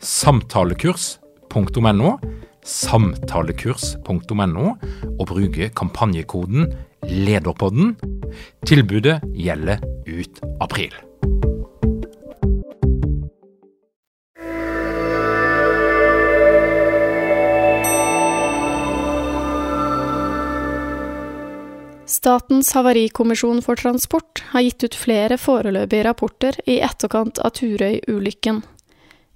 samtalekurs.no, samtalekurs.no, og bruke kampanjekoden LEDERPODDEN. Tilbudet gjelder ut april. Statens havarikommisjon for transport har gitt ut flere foreløpige rapporter i etterkant av Turøy-ulykken.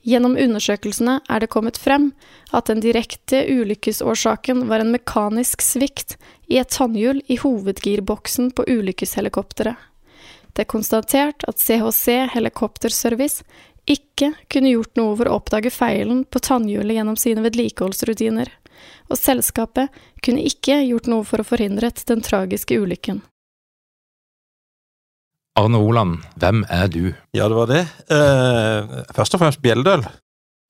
Gjennom undersøkelsene er det kommet frem at den direkte ulykkesårsaken var en mekanisk svikt i et tannhjul i hovedgirboksen på ulykkeshelikopteret. Det er konstatert at CHC Helikopterservice ikke kunne gjort noe for å oppdage feilen på tannhjulet gjennom sine vedlikeholdsrutiner, og selskapet kunne ikke gjort noe for å forhindret den tragiske ulykken. Arne Oland, hvem er du? Ja, det var det. Uh, først og fremst bjelldøl.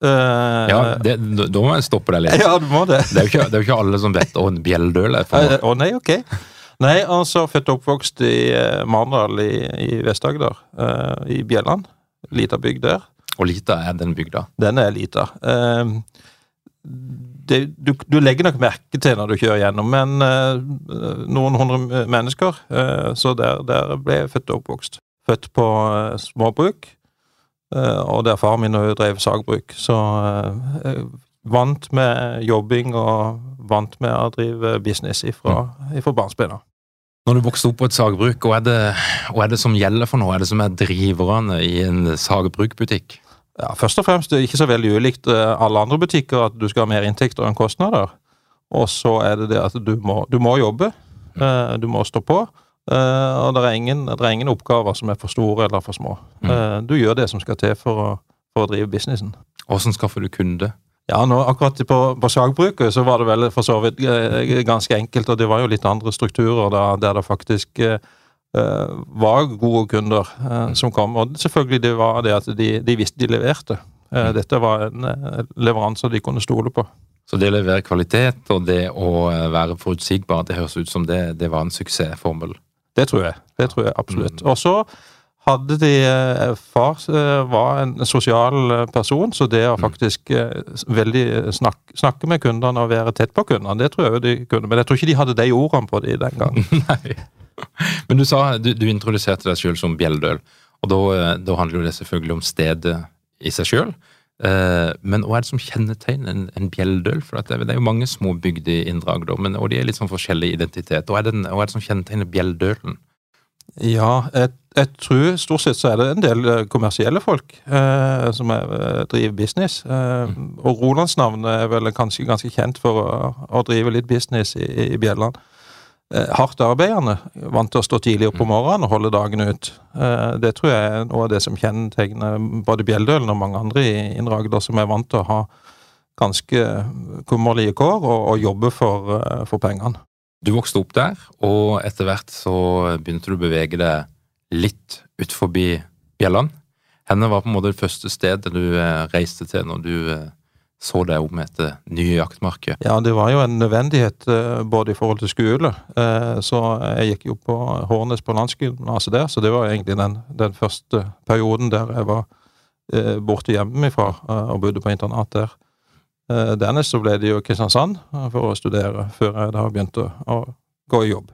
Uh, ja, det, da må jeg stoppe deg litt. Ja, du må Det Det er jo ikke, ikke alle som vet hva en bjelldøl er. for. Å nei, ok. Nei, altså født og oppvokst i uh, Marendal i, i Vest-Agder. Uh, I Bjelland. Lita bygd der. Og Lita er den bygda? Den er lita. Uh, det, du, du, legger nok merke til når du kjører gjennom, men uh, noen hundre mennesker. Uh, så der, der, ble jeg født og oppvokst. Født på uh, småbruk, og der far min drev sagbruk. Så vant med jobbing og vant med å drive business ifra, mm. ifra barnsben Når du vokste opp på et sagbruk, hva er, det, hva er det som gjelder for noe? Hva er det som er driverne i en sagbrukbutikk? Ja, Først og fremst det er ikke så veldig ulikt eh, alle andre butikker at du skal ha mer inntekter enn kostnader. Og så er det det at du må, du må jobbe. Eh, du må stå på. Eh, og det er, ingen, det er, ingen, oppgaver som er for store eller for små. Mm. Du gjør det som skal til for å, for å drive businessen. Hvordan skaffer du kunde? Ja, nå, akkurat på, på sagbruket så var det vel for så vidt ganske enkelt, og det var jo litt andre strukturer da, der det faktisk var gode kunder eh, som kom. Og selvfølgelig det var det at de, de visste de leverte. Eh, mm. Dette var en leveranse de kunne stole på. Så det å levere kvalitet og det å være forutsigbar, det høres ut som det, det var en suksessformel? Det tror jeg. Det tror jeg absolutt. Mm. Og så hadde de Far var en sosial person, så det å mm. faktisk veldig snakke, snakke med kundene og være tett på kundene, det tror jeg de kunne. Men jeg tror ikke de hadde de ordene på de den gangen. Nei. Men du sa, du, du introduserte deg sjøl som bjelldøl, og da, eh, da, handler jo det selvfølgelig om stedet i seg sjøl. Eh, men hva er det som kjennetegner en, en bjelldøl? For det, er jo mange små bygder i Indre Agder, og de er litt sånn forskjellig identitet. Hva er, det, hva er det som kjennetegner bjelldølen? Ja, jeg, jeg, tror stort sett så er det en del eh, kommersielle folk eh, som er, driver business. Eh, mm. Og Rolandsnavnet er vel kanskje ganske kjent for å, å drive litt business i, i Bjelland. Eh, hardt arbeidende, vant til å stå tidlig opp om morgenen og holde dagen ut. Eh, det tror jeg er noe av det som kjennetegner både Bjelldølen og mange andre i Indre Agder, som er vant til å ha ganske kummerlige kår og, og jobbe for, eh, for, pengene. Du vokste opp der, og etter hvert så begynte du å bevege deg litt ut forbi Bjelland. Henne var på en måte det første stedet du reiste til når du så deg om etter nye jaktmarker? Ja, det var jo en nødvendighet eh, både i forhold til skole. Eh, så jeg gikk jo på Hårnes på landsgymnaset der, så det var egentlig den, den, første perioden der jeg var eh, borte hjemmefra og bodde på internat der. Dernest så ble det jo Kristiansand for å studere, før jeg da begynte å gå i jobb.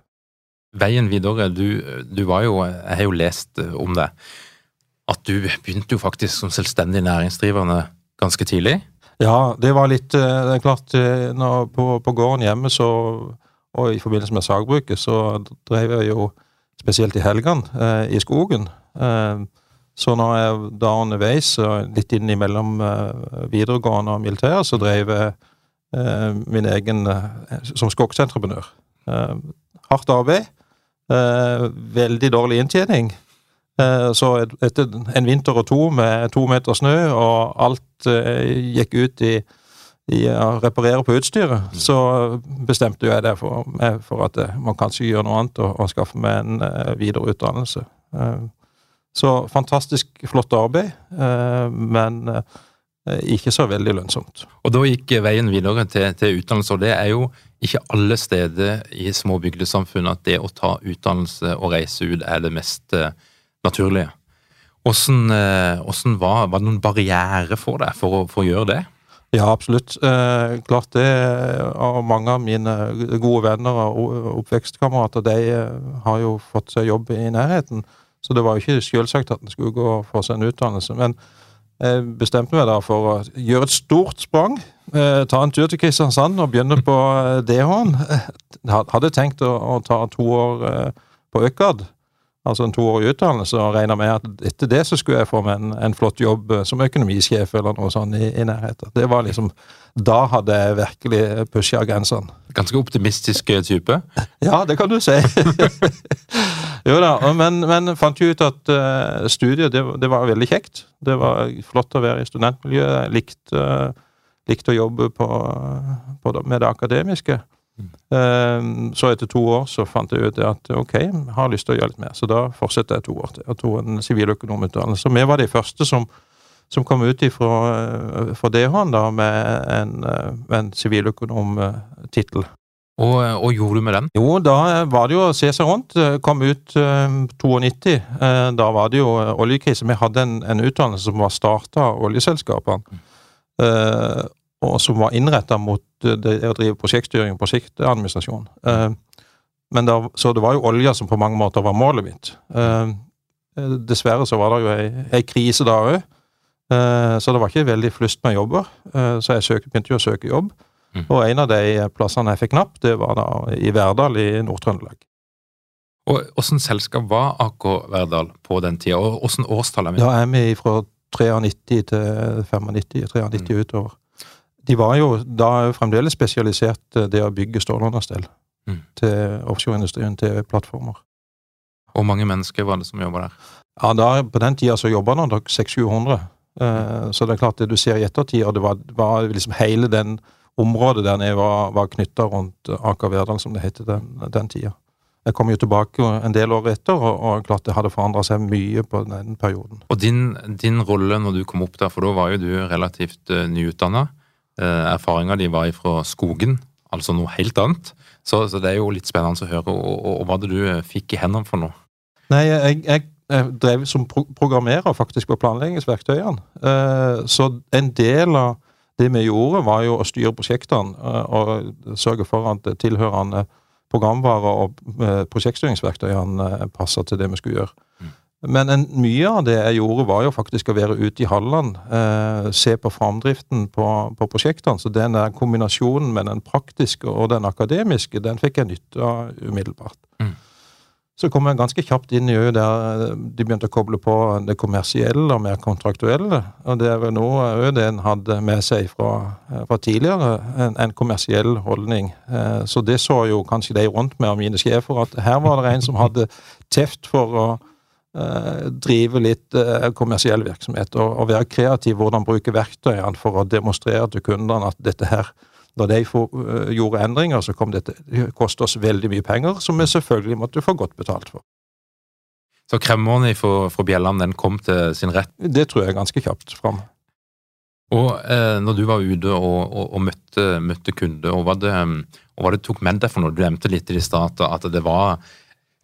Veien videre, du, du var jo Jeg har jo lest om det. At du begynte jo faktisk som selvstendig næringsdrivende ganske tidlig. Ja, det var litt eh, Det er klart, eh, på, på, gården hjemme så Og i forbindelse med sagbruket så drev jeg jo spesielt i helgene eh, i skogen. Så når jeg da underveis, litt innimellom videregående og militæret, så drev jeg min egen som skogsentreprenør. Hardt arbeid. veldig dårlig inntjening. Så etter en vinter og to med to meter snø, og alt gikk ut i i å reparere på utstyret, mm. så bestemte jeg det for, for at man kanskje gjør noe annet og, og skaffe meg en videre videreutdannelse. Uh, så fantastisk flott arbeid, men ikke så veldig lønnsomt. Og Da gikk veien videre til, til, utdannelse, og det er jo ikke alle steder i små bygdesamfunn at det å ta utdannelse og reise ut er det mest naturlige. Hvordan, hvordan var, var, det noen barriere for deg for for å gjøre det? Ja, absolutt. Eh, klart det. Og mange av mine gode venner og oppvekstkamerater de eh, har jo fått seg jobb i nærheten. Så det var jo ikke selvsagt at en skulle gå og få seg en utdannelse. Men jeg bestemte meg da for å gjøre et stort sprang. Eh, ta en tur til Kristiansand og begynne på eh, DH-en. Hadde tenkt å, å, ta to år eh, på ØKAD altså en toårig utdannelse, og regna med at etter det så skulle jeg få meg en, en flott jobb eh, som økonomisjef eller noe sånt i, i nærheten. Det var liksom Da hadde jeg virkelig pusha grensene. Ganske optimistisk eh, type? Ja, det kan du si. jo da, men, men fant jo ut at uh, studiet, det, det, var veldig kjekt. Det var flott å være i studentmiljøet. Jeg likte, uh, likte å jobbe på, på med det akademiske. Mm. Så etter to år så fant jeg ut at ok, jeg har lyst til å gjøre litt mer. Så da fortsetter jeg to år til. Jeg tok en siviløkonomutdannelse. Så vi var de første som, som kom ut fra eh, DH-en da med en, eh, en siviløkonomtittel. Og, og gjorde du med den? Jo, da var det jo å se seg rundt. Kom ut um, 92. Da var det jo oljekrise. Vi hadde en, en utdannelse som var starta av oljeselskapene. Mm. Og som var innretta mot eh, det å drive prosjektstyring og prosjektadministrasjon. Eh, men da, så det var jo olja som på mange måter var målet mitt. Eh, dessverre så var det jo ei, ei krise da òg, så det var ikke veldig flust med jobber. Så jeg søk, begynte jo å søke jobb, mm. og en av de plassene jeg fikk knapp, det var da i Verdal i Nord-Trøndelag. Og Åssen selskap var AK Verdal på den tida, og åssen årstall er vi? Da er vi fra 93 til 95, 93 mm. utover de var jo da fremdeles spesialisert eh, det å bygge stålunderstell mm. til offshoreindustrien, til plattformer. Hvor mange mennesker var det som jobba der? Ja, da, På den tida så jobba det nok 600-700. Uh, så det er klart det du ser i ettertid, og det var, var liksom hele den området der nede var, var knytta rundt Aker Verdal, som det het den, den tida. Jeg kom jo tilbake en del år etter, og, og klart det hadde forandra seg mye på den perioden. Og din, din, rolle når du kom opp der, for da var jo du relativt uh, nyutdanna. Eh, Erfaringa di var fra skogen, altså noe helt annet. Så, så, det er jo litt spennende å høre. Og, og, og hva det du eh, fikk i hendene for noe? Nei, jeg, jeg, jeg drev som pro programmerer faktisk på planleggingsverktøyene. Eh, så en del av det vi gjorde, var jo å styre prosjektene og sørge for at tilhørende programvare og prosjektstyringsverktøyene passer til det vi skulle gjøre. Men en, mye av det jeg gjorde, var jo faktisk å være ute i hallene, eh, se på framdriften på, på, prosjektene. Så den der kombinasjonen med den praktiske og den akademiske, den fikk jeg nytte av umiddelbart. Mm. Så kom jeg ganske kjapt inn i øyet der eh, de begynte å koble på det kommersielle og mer kontraktuelle. Og det er vel noe det en hadde med seg fra, eh, fra tidligere, en, en, kommersiell holdning. Eh, så det så jo kanskje de rundt med og mine sjefer, at her var det en som hadde teft for å drive litt eh, kommersiell virksomhet og, og, være kreativ hvordan bruke verktøyene for å demonstrere til kundene at dette her når de uh, gjorde endringer, så kom dette å koste oss veldig mye penger, som vi selvfølgelig måtte få godt betalt for. Så kremmeren fra Bjelland den kom til sin rett? Det tror jeg ganske kjapt fram. Og eh, når du var ute og, og, og møtte, møtte, kunder, og hva det, og hva det tok med deg for noe? Du nevnte litt i starten at det var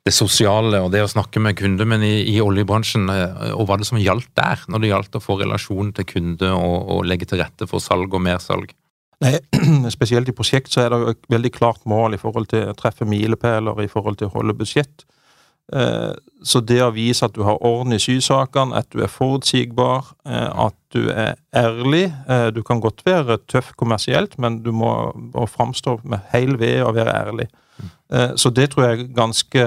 det sosiale og det å snakke med kunder, men i, i oljebransjen, eh, og hva det som gjaldt der, når det gjaldt å få relasjon til kunde og, og legge til rette for salg og mersalg? Nei, Spesielt i prosjekt så er det et veldig klart mål i forhold til å treffe milepæler, i forhold til å holde budsjett. Eh, så det å vise at du har orden i sysakene, at du er forutsigbar, eh, at du er ærlig Du kan godt være tøff kommersielt, men du må framstå med hel ved å være ærlig. Mm. Så det tror jeg er ganske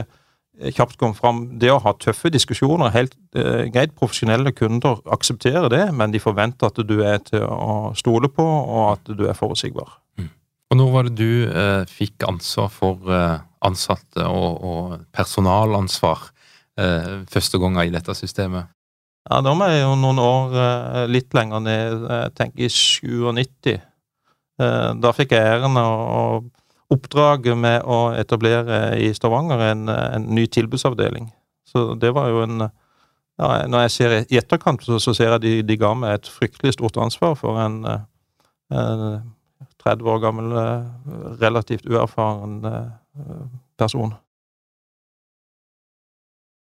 kjapt kom fram. Det å ha tøffe diskusjoner, helt eh, greit, profesjonelle kunder aksepterer det, men de forventer at du er til å stole på, og at du er forutsigbar. Mm. Og Når var det du eh, fikk ansvar for eh, ansatte og, og personalansvar eh, første gangen i dette systemet? Ja, Da må jeg jo noen år eh, litt lenger ned, jeg tenker i 97. Eh, da fikk jeg æren av oppdraget med å etablere i Stavanger en, en ny tilbudsavdeling. Så det var jo en ja, Når jeg ser i etterkant, så, så ser jeg de, de ga meg et fryktelig stort ansvar for en, en 30 år gammel, relativt uerfaren person.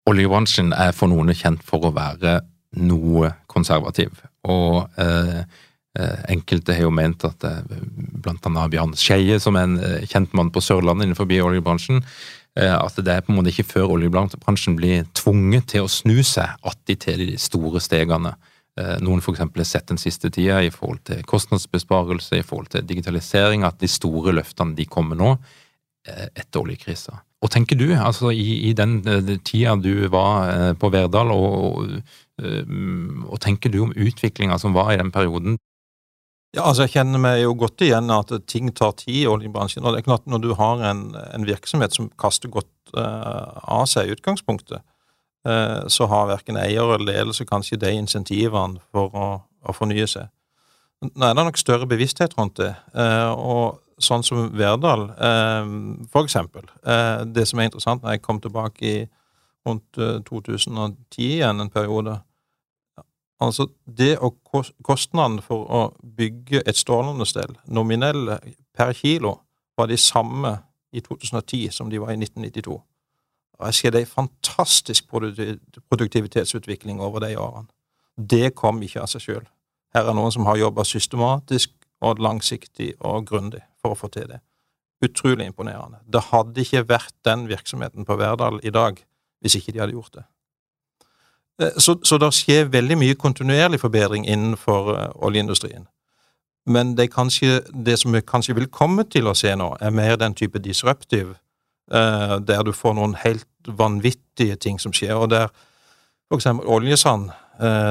Oljebransjen er for noen kjent for å være noe konservativ. Og eh, enkelte har jo ment at bl.a. blant annet Bjarne Skeie, som er en eh, kjent mann på Sørlandet innenfor oljebransjen, eh, at det er på en måte ikke før oljebransjen blir tvunget til å snu seg att til de store stegene. Eh, noen f.eks. har sett den siste tida i forhold til kostnadsbesparelse, i forhold til digitalisering, at de store løftene de kommer nå etter oljekrisa. Og tenker du, altså i, i den tida du var på Verdal og, og, og tenker du om utviklinga som var i den perioden? Ja, altså Jeg kjenner meg jo godt igjen at ting tar tid i oljebransjen. og det er klart Når du har en, en virksomhet som kaster godt uh, av seg i utgangspunktet, uh, så har verken eier eller ledelse kanskje de insentivene for å, å, fornye seg. Nå er det nok større bevissthet rundt det. Uh, og sånn som Verdal, for eksempel. det som er interessant når jeg kom tilbake i rundt 2010 igjen en periode, Altså, det å kostnaden for å bygge et stålunderstell, nominelle per kilo, var de samme i 2010 som de var i 1992. Og jeg ser det er fantastisk produktivitetsutvikling over de årene. Det kom ikke av seg sjøl. Her er noen som har jobba systematisk og langsiktig og grundig for å få til det. Utrolig imponerende. Det hadde ikke vært den virksomheten på Verdal i dag hvis ikke de hadde gjort det. Eh, så, så det skjer veldig mye kontinuerlig forbedring innenfor uh, oljeindustrien. Men det, kanskje, det, som vi kanskje vil komme til å se nå, er mer den type disruptive, uh, der du får noen helt vanvittige ting som skjer. og der for eksempel oljesand,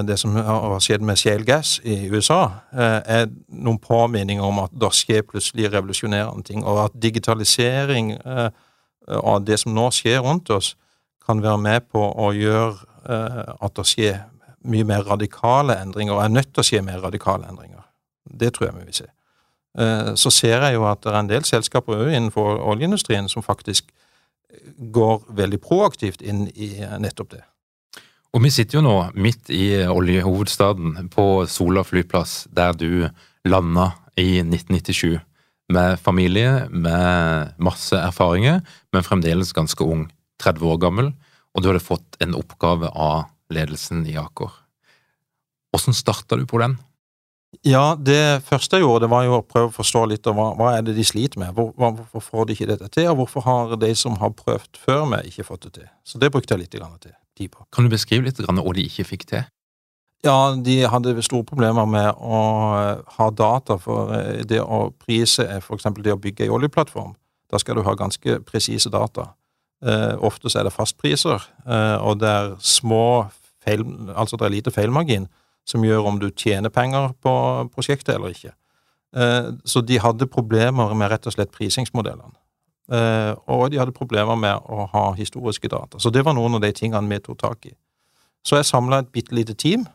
det som har skjedd med shale gas i USA, er noen påminninger om at det skjer plutselig revolusjonerende ting, og at digitalisering av det som nå skjer rundt oss, kan være med på å gjøre Eh, at det skjer mye mer radikale endringer, og er nødt til å skje mer radikale endringer. Det tror jeg vi vil se. Eh, så ser jeg jo at det er en del selskaper innenfor oljeindustrien som faktisk går veldig proaktivt inn i nettopp det. Og vi sitter jo nå midt i oljehovedstaden på Sola flyplass, der du landa i 1997. Med familie, med masse erfaringer, men fremdeles ganske ung. 30 år gammel og du hadde fått en oppgave av ledelsen i Aker. Hvordan starta du på den? Ja, det første jeg gjorde, det var jo å prøve å forstå litt av hva, hva er det de sliter med. Hvor, hvorfor får de ikke dette til, og hvorfor har de som har prøvd før meg, ikke fått det til? Så det brukte jeg litt tid på. Kan du beskrive litt hva de ikke fikk til? Ja, de hadde store problemer med å ha data for eh, det å prise f.eks. det å bygge ei oljeplattform. Da skal du ha ganske presise data. Uh, ofte er det fastpriser, uh, og det er små feil, altså det er lite feilmargin som gjør om du tjener penger på prosjektet eller ikke. Uh, så de hadde problemer med rett og slett prisingsmodellene. og de hadde problemer med å ha historiske data. Så det var noen av de tingene vi tok tak i. Så jeg samla et bitte lite team.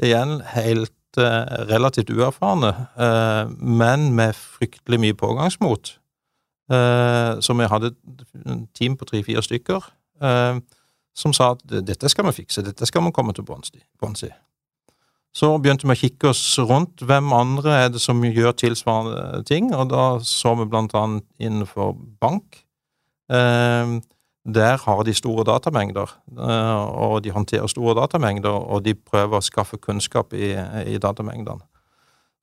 Igjen helt relativt uerfarne, men med fryktelig mye pågangsmot Eh, så vi hadde et team på tre-fire stykker eh, som sa at dette skal vi fikse, dette skal vi komme til bunns i. Så begynte vi å kikke oss rundt. Hvem andre er det som gjør tilsvarende ting? Og da så vi blant annet innenfor bank. Eh, der har de store datamengder, og de håndterer store datamengder, og de prøver å skaffe kunnskap i, i datamengdene.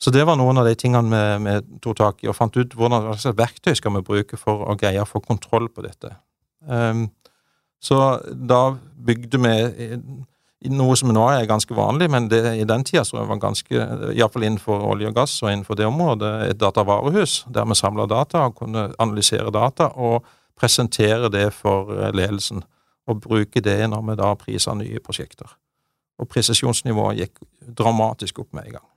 Så det var noen av de tingene vi, vi tok tak i, og fant ut hvordan slags verktøy skal vi bruke for å greie å få kontroll på dette. Um, så da bygde vi noe som nå er ganske vanlig, men det, i den tida så var ganske, iallfall innenfor olje og gass og innenfor det området, et datavarehus der vi samla data og kunne analysere data, og presentere det for ledelsen, og bruke det når vi da priser nye prosjekter. Og presisjonsnivået gikk dramatisk opp med en gang.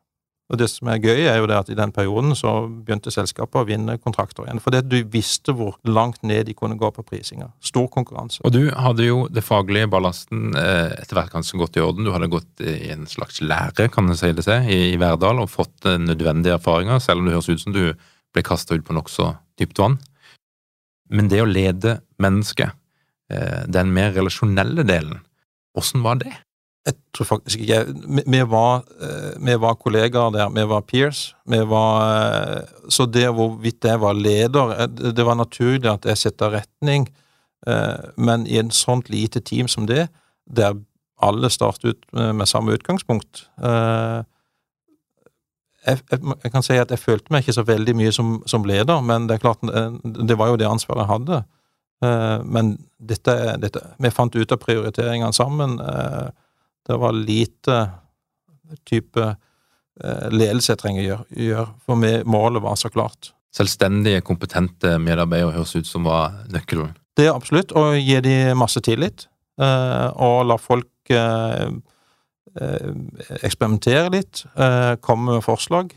Og det som er gøy, er jo det at i den perioden så begynte selskapet å vinne kontrakter igjen. Fordi du visste hvor langt ned de kunne gå på prisinga. Stor konkurranse. Og du hadde jo det faglige ballasten eh, etter hvert ganske godt i orden. Du hadde gått i en slags lære, kan du si det seg, i, i Verdal og fått eh, nødvendige erfaringer, selv om det høres ut som du ble kasta ut på nokså dypt vann. Men det å lede mennesket, eh, den mer relasjonelle delen, åssen var det? Jeg tror faktisk ikke vi, vi, var, eh, vi var kollegaer der, vi var peers. Vi var, eh, så det hvorvidt jeg var leder eh, Det var naturlig at jeg setter retning, men i en sånt lite team som det, der alle starter ut med samme utgangspunkt jeg, jeg, jeg, kan si at jeg følte meg ikke så veldig mye som, som, leder, men det er klart, det var jo det ansvaret jeg hadde. Men dette, dette Vi fant ut av prioriteringene sammen. Det var lite type eh, ledelse jeg trenger å gjøre, for målet var så klart. Selvstendige, kompetente medarbeidere høres ut som var nøkkelen? Det er absolutt, å gi dem masse tillit, eh, og la folk eh, eksperimentere litt, komme med forslag.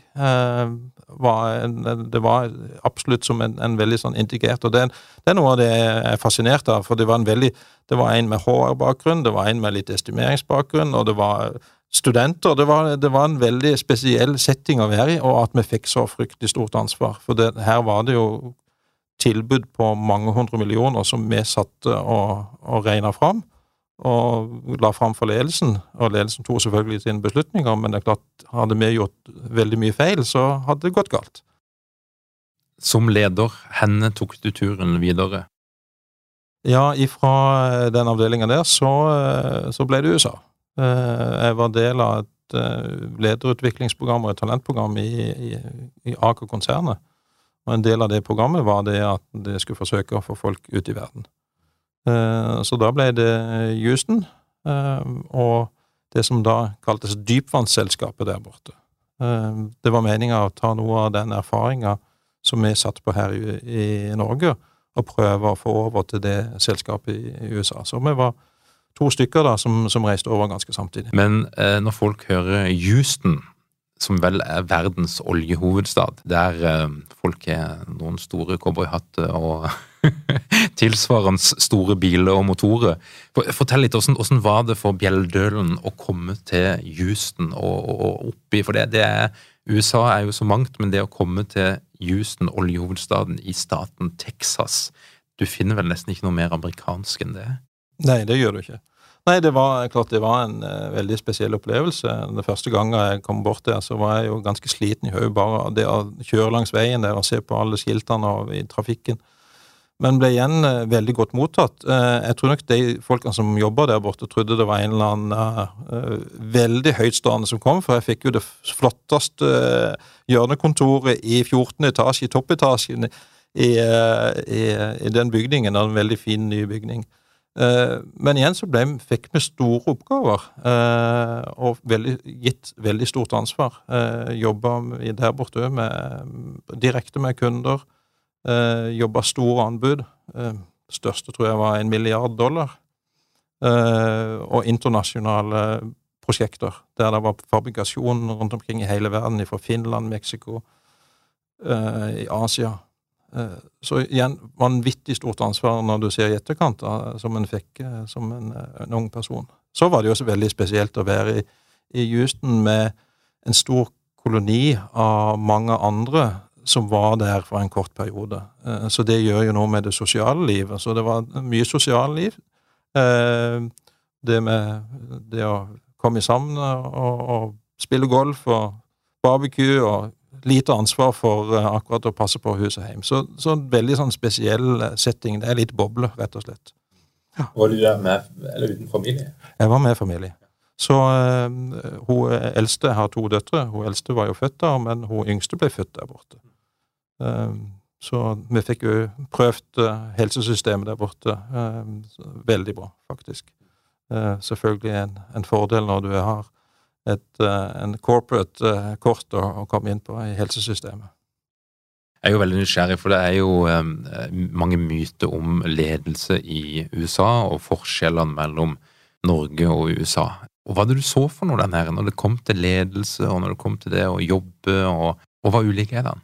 Var en, det var absolutt som en, en veldig sånn integrert. Og det, det, er noe av det jeg er fascinert av, for det var en veldig det var en med HR-bakgrunn, det var en med litt estimeringsbakgrunn, og det var studenter. Det var, det var, en veldig spesiell setting å være i, og at vi fikk så fryktelig stort ansvar. For det, her var det jo tilbud på mange hundre millioner som vi satte og, og regna fram, og la fram for ledelsen. Og ledelsen tok selvfølgelig sine beslutninger, men det er klart, hadde vi gjort veldig mye feil, så hadde det gått galt. Som leder, henne tok du turen videre? Ja, ifra eh, den avdelinga der så, eh, så, ble det USA. Eh, jeg var del av et lederutviklingsprogram og et talentprogram i, i, i Aker-konsernet. Og en del av det programmet var det at det skulle forsøke å få folk ut i verden. Så da ble det Houston, og det som da kaltes dypvannsselskapet der borte. Det var meninga å ta noe av den erfaringa som vi satt på her i, Norge, og prøve å få over til det selskapet i USA. Så vi var to stykker da som, som reiste over ganske samtidig. Men eh, når folk hører Houston, som vel er verdens oljehovedstad, der eh, folk har noen store cowboyhatter og tilsvarende store biler og motorer. Fortell litt, hvordan, var det for Bjelldølen å komme til Houston og, og oppi For det, det er, USA er jo så mangt, men det å komme til Houston, oljehovedstaden i staten Texas. Du finner vel nesten ikke noe mer amerikansk enn det? Nei, det gjør du ikke. Nei, det var klart det var en uh, veldig spesiell opplevelse. Den første gangen jeg kom bort der, så var jeg jo ganske sliten i hodet bare av det å kjøre langs veien der og se på alle skiltene og i trafikken men ble igjen eh, veldig godt mottatt. Eh, jeg tror nok de folkene som jobber der borte, trodde det var en eller annen uh, veldig høytstående som kom, for jeg fikk jo det flotteste hjørnekontoret i 14. etasje, i toppetasjen, i, i, i, den bygningen. En veldig fin ny bygning. Men igjen så ble, fikk vi store oppgaver, og veldig, gitt veldig stort ansvar. Jobba der borte med, direkte med kunder Eh, Jobba store anbud. Eh, største tror jeg var en milliard dollar. Eh, og internasjonale prosjekter der det var fabrikasjon rundt omkring i hele verden, fra Finland, Mexico, eh, i Asia. Eh, så igjen vanvittig stort ansvar når du ser i etterkant, da, som en fikk som en, en, ung person. Så var det jo også veldig spesielt å være i, i Houston med en stor koloni av mange andre som var der for en kort periode. Eh, så det gjør jo noe med det sosiale livet. Så det var mye sosialliv. Eh, det med det å komme sammen og, og spille golf og barbecue og lite ansvar for eh, akkurat å passe på hus og hjem. Så, så en veldig sånn spesiell setting. Det er litt boble, rett og slett. Ja. Var du der med eller uten familie? Jeg var med familie. Så uh, hun eldste har to døtre. Hun eldste var jo født der, men hun yngste ble født der borte. Ehm, så vi fikk jo prøvd eh, helsesystemet der borte. Ehm, veldig bra, faktisk. Eh, selvfølgelig en, en fordel når du har et, eh, en corporate kort å, å komme inn på i helsesystemet. Jeg er jo veldig nysgjerrig, for det er jo eh, mange myter om ledelse i USA, og forskjellene mellom Norge og USA. Og Hva var det du så for noe den her, når det kom til ledelse, og når det kom til det å jobbe, og, og hva ulike er den?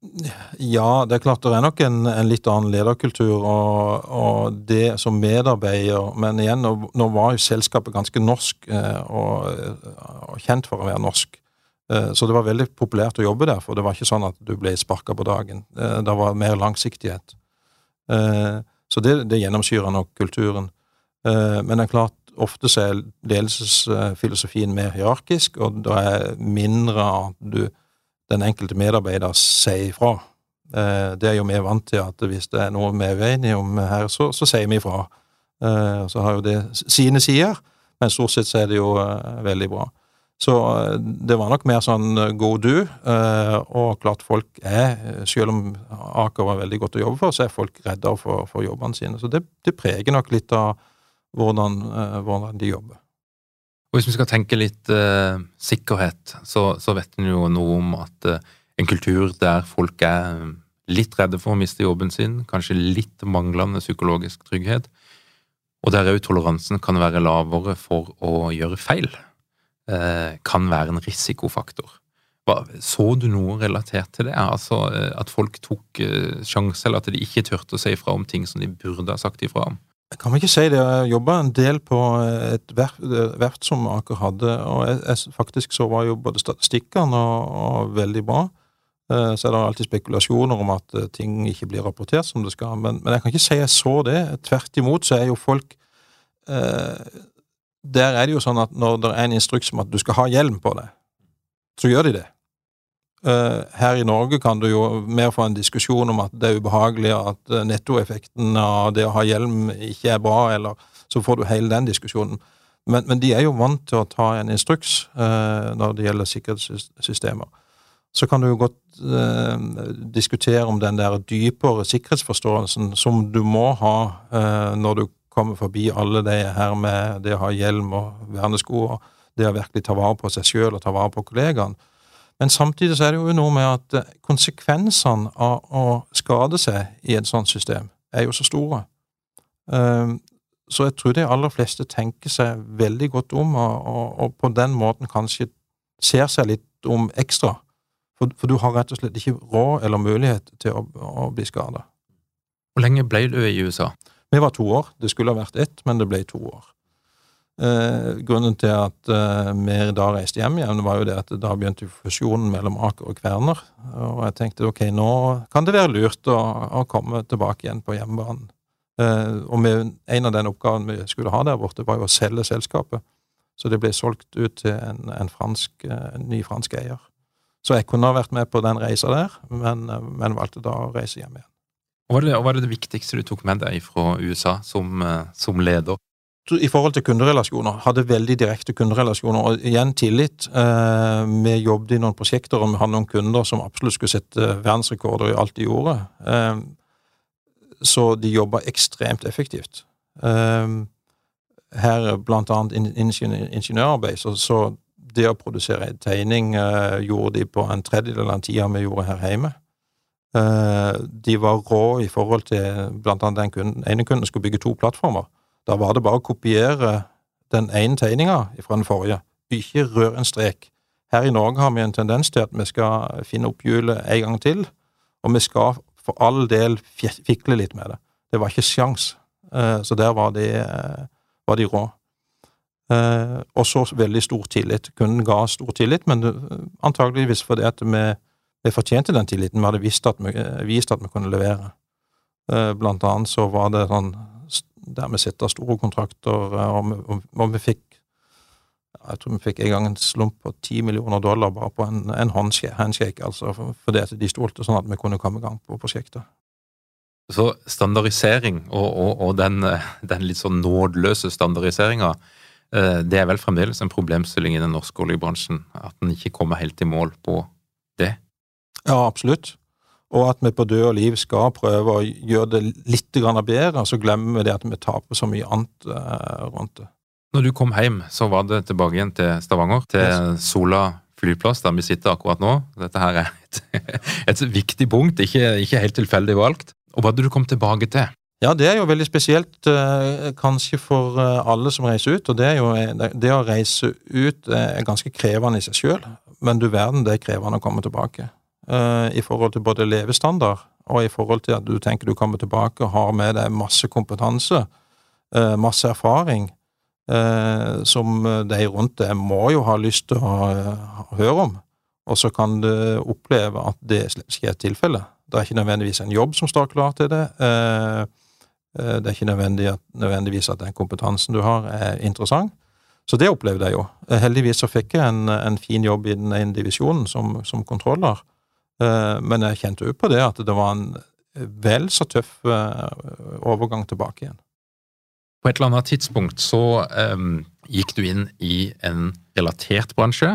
Ja, det er klart det er nok en, en litt annen lederkultur, og, og, det som medarbeider Men igjen, nå, nå var jo selskapet ganske norsk, eh, og, og, kjent for å være norsk. Eh, så det var veldig populært å jobbe der, for det var ikke sånn at du ble sparka på dagen. Eh, det var mer langsiktighet. Så det, det gjennomsyrer nok kulturen. Men det er klart, ofte så er ledelsesfilosofien mer hierarkisk, og det er mindre at du den enkelte medarbeider sier ifra. Eh, det er jo vi vant til at hvis det er noe vi er uenige om her, så, så sier vi ifra. Eh, så har jo det sine sider, men stort sett så er det jo eh, veldig bra. Så det var nok mer sånn go do, og klart folk er, selv om Aker var veldig godt å jobbe for, så er folk redda for, for jobbene sine. Så det, det, preger nok litt av hvordan, hvordan de jobber. Og Hvis vi skal tenke litt eh, sikkerhet, så, så vet en jo noe om at eh, en kultur der folk er eh, litt redde for å miste jobben sin, kanskje litt manglende psykologisk trygghet, og der òg toleransen kan være lavere for å gjøre feil, eh, kan være en risikofaktor. Hva, så du noe relatert til det? Altså eh, At folk tok eh, sjanse, eller at de ikke turte å si ifra om ting som de burde ha sagt ifra om? Jeg kan ikke si det. Jeg jobba en del på et verft som Aker hadde, og jeg, jeg, faktisk så var jo både statistikkene og, og, veldig bra. Eh, så er det alltid spekulasjoner om at eh, ting ikke blir rapportert som det skal. Men, men jeg kan ikke si jeg så det. Tvert imot så er jo folk eh, Der er det jo sånn at når det er en instruks om at du skal ha hjelm på deg, så gjør de det. Uh, her i Norge kan du jo mer få en diskusjon om at det er ubehagelig, at uh, nettoeffekten av det å ha hjelm ikke er bra, eller så får du hele den diskusjonen. Men, men de er jo vant til å ta en instruks eh, når det gjelder sikkerhetssystemer. Så kan du jo godt diskutere om den der dypere sikkerhetsforståelsen som du må ha når du kommer forbi alle det her med det å ha hjelm og vernesko, og det å virkelig ta vare på seg sjøl og ta vare på kollegaene men samtidig så er det jo noe med at eh, konsekvensene av å skade seg i et sånt system er jo så store. Ehm, så jeg tror de aller fleste tenker seg veldig godt om, og, på den måten kanskje ser seg litt om ekstra. For, du har rett og slett ikke råd eller mulighet til å bli skada. Hvor lenge ble du i USA? Vi var to år. Det skulle ha vært ett, men det ble to år. Eh, grunnen til at eh, vi da reiste hjem igjen, var jo det at da begynte fusjonen mellom Aker og Kverner. Og jeg tenkte ok, nå kan det være lurt å, å komme tilbake igjen på hjemmebanen. Eh, og med, en av den oppgaven vi skulle ha der borte, var jo å selge selskapet. Så det ble solgt ut til en, en, fransk, en ny fransk eier. Så jeg kunne ha vært med på den reisa der, men, men, valgte da å reise hjem igjen. Hva var det, hva var det viktigste du tok med deg fra USA som, som leder? I forhold til kunderelasjoner. Hadde veldig direkte kunderelasjoner, og igjen tillit. Eh, vi jobbet i noen prosjekter, og vi hadde noen kunder som absolutt skulle sette verdensrekorder i alt de gjorde. Eh, så de jobba ekstremt effektivt. Eh, her, blant annet ingeniørarbeid, så, så det å produsere en tegning gjorde de på en tredjedel av tida vi gjorde her hjemme. De var rå i forhold til blant annet den kunden. ene kunden skulle bygge to plattformer. Da var det bare å kopiere den ene tegninga fra den forrige. Ikke rør en strek. Her i Norge har vi en tendens til at vi skal finne opp hjulet en gang til, og vi skal for all del fikle litt med det. Det var ikke sjans. Eh, så der var de, eh, var de rå. Eh, og så veldig stor tillit. Kunden ga stor tillit, men antageligvis fordi at vi, vi fortjente den tilliten. Vi hadde vist at vi, vist at vi kunne levere. Blant annet så var det sånn der vi sitter store kontrakter, eh, og vi, og vi fikk jeg tror vi fikk en gang en slump på ti millioner dollar bare på en, en handshake, altså fordi de stolte sånn at vi kunne komme i gang på prosjektet. Så standardisering, og, og, og den, den, litt sånn nådeløse standardiseringa, eh, det er vel fremdeles en problemstilling i den norske oljebransjen? At en ikke kommer helt i mål på det? Ja, absolutt og at vi på død og liv skal prøve å gjøre det litt bedre, så glemmer vi det at vi taper så mye annet uh, rundt det. Når du kom hjem, så var det tilbake igjen til Stavanger, til. Sola flyplass der vi sitter akkurat nå. Dette her er et, et viktig punkt, ikke, ikke, helt tilfeldig valgt. Og Hva hadde du kommet tilbake til? Ja, det er jo veldig spesielt eh, kanskje for eh, alle som reiser ut. Og det, jo, det å reise ut er ganske krevende i seg sjøl, men du verden, det er krevende å komme tilbake. I forhold til både levestandard og i forhold til at du tenker du kommer tilbake og har med deg masse kompetanse, masse erfaring eh, som de rundt deg må jo ha lyst til å, høre om. Og så kan du oppleve at det slett ikke er tilfellet. Det er ikke nødvendigvis en jobb som står klar til det. Eh, eh det er ikke nødvendigvis at den kompetansen du har, er interessant. Så det opplevde jeg jo. Eh, heldigvis så fikk jeg en, en fin jobb i den ene divisjonen som, som kontroller, eh, men jeg kjente jo på det at det var en vel så tøff eh, overgang tilbake igjen. På et eller annet tidspunkt så um, gikk du inn i en relatert bransje,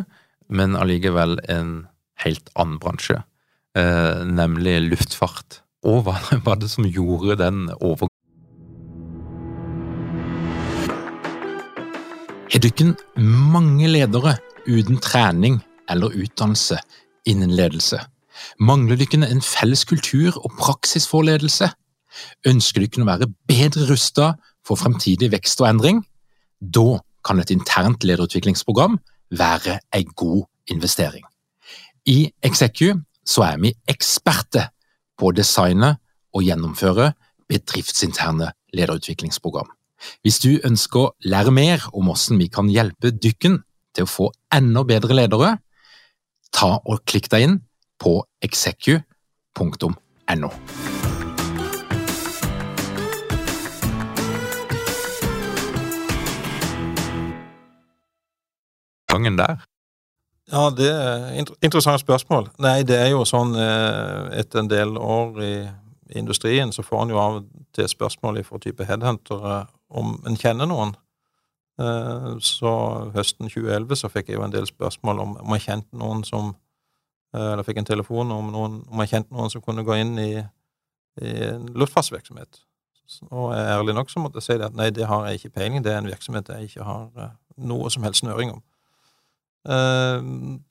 men allikevel en helt annen bransje, uh, nemlig luftfart. Og hva var det som gjorde den overgangen? Har ikke mange ledere uten trening eller utdannelse innen ledelse? Mangler dere en felles kultur og praksis for ledelse? Ønsker dere å være bedre rustet for fremtidig vekst og endring, da kan et internt lederutviklingsprogram være en god investering. I Execu er vi eksperter på å designe og gjennomføre bedriftsinterne lederutviklingsprogram. Hvis du ønsker å lære mer om hvordan vi kan hjelpe dykken til å få enda bedre ledere, ta og klikk deg inn på execu.no. gangen der? Ja, det er interessant spørsmål. Nei, det er jo sånn eh, etter en del år i industrien så får en jo av og til spørsmål fra type headhuntere om en kjenner noen. Eh, så høsten 2011 så fikk jeg jo en del spørsmål om om jeg kjente noen som eh, Eller fikk en telefon om, noen, om jeg kjente noen som kunne gå inn i, i en luftfartsvirksomhet. Og ærlig nok så måtte jeg si det at nei, det har jeg ikke peiling, det er en virksomhet jeg ikke har noe som helst snøring om. Eh,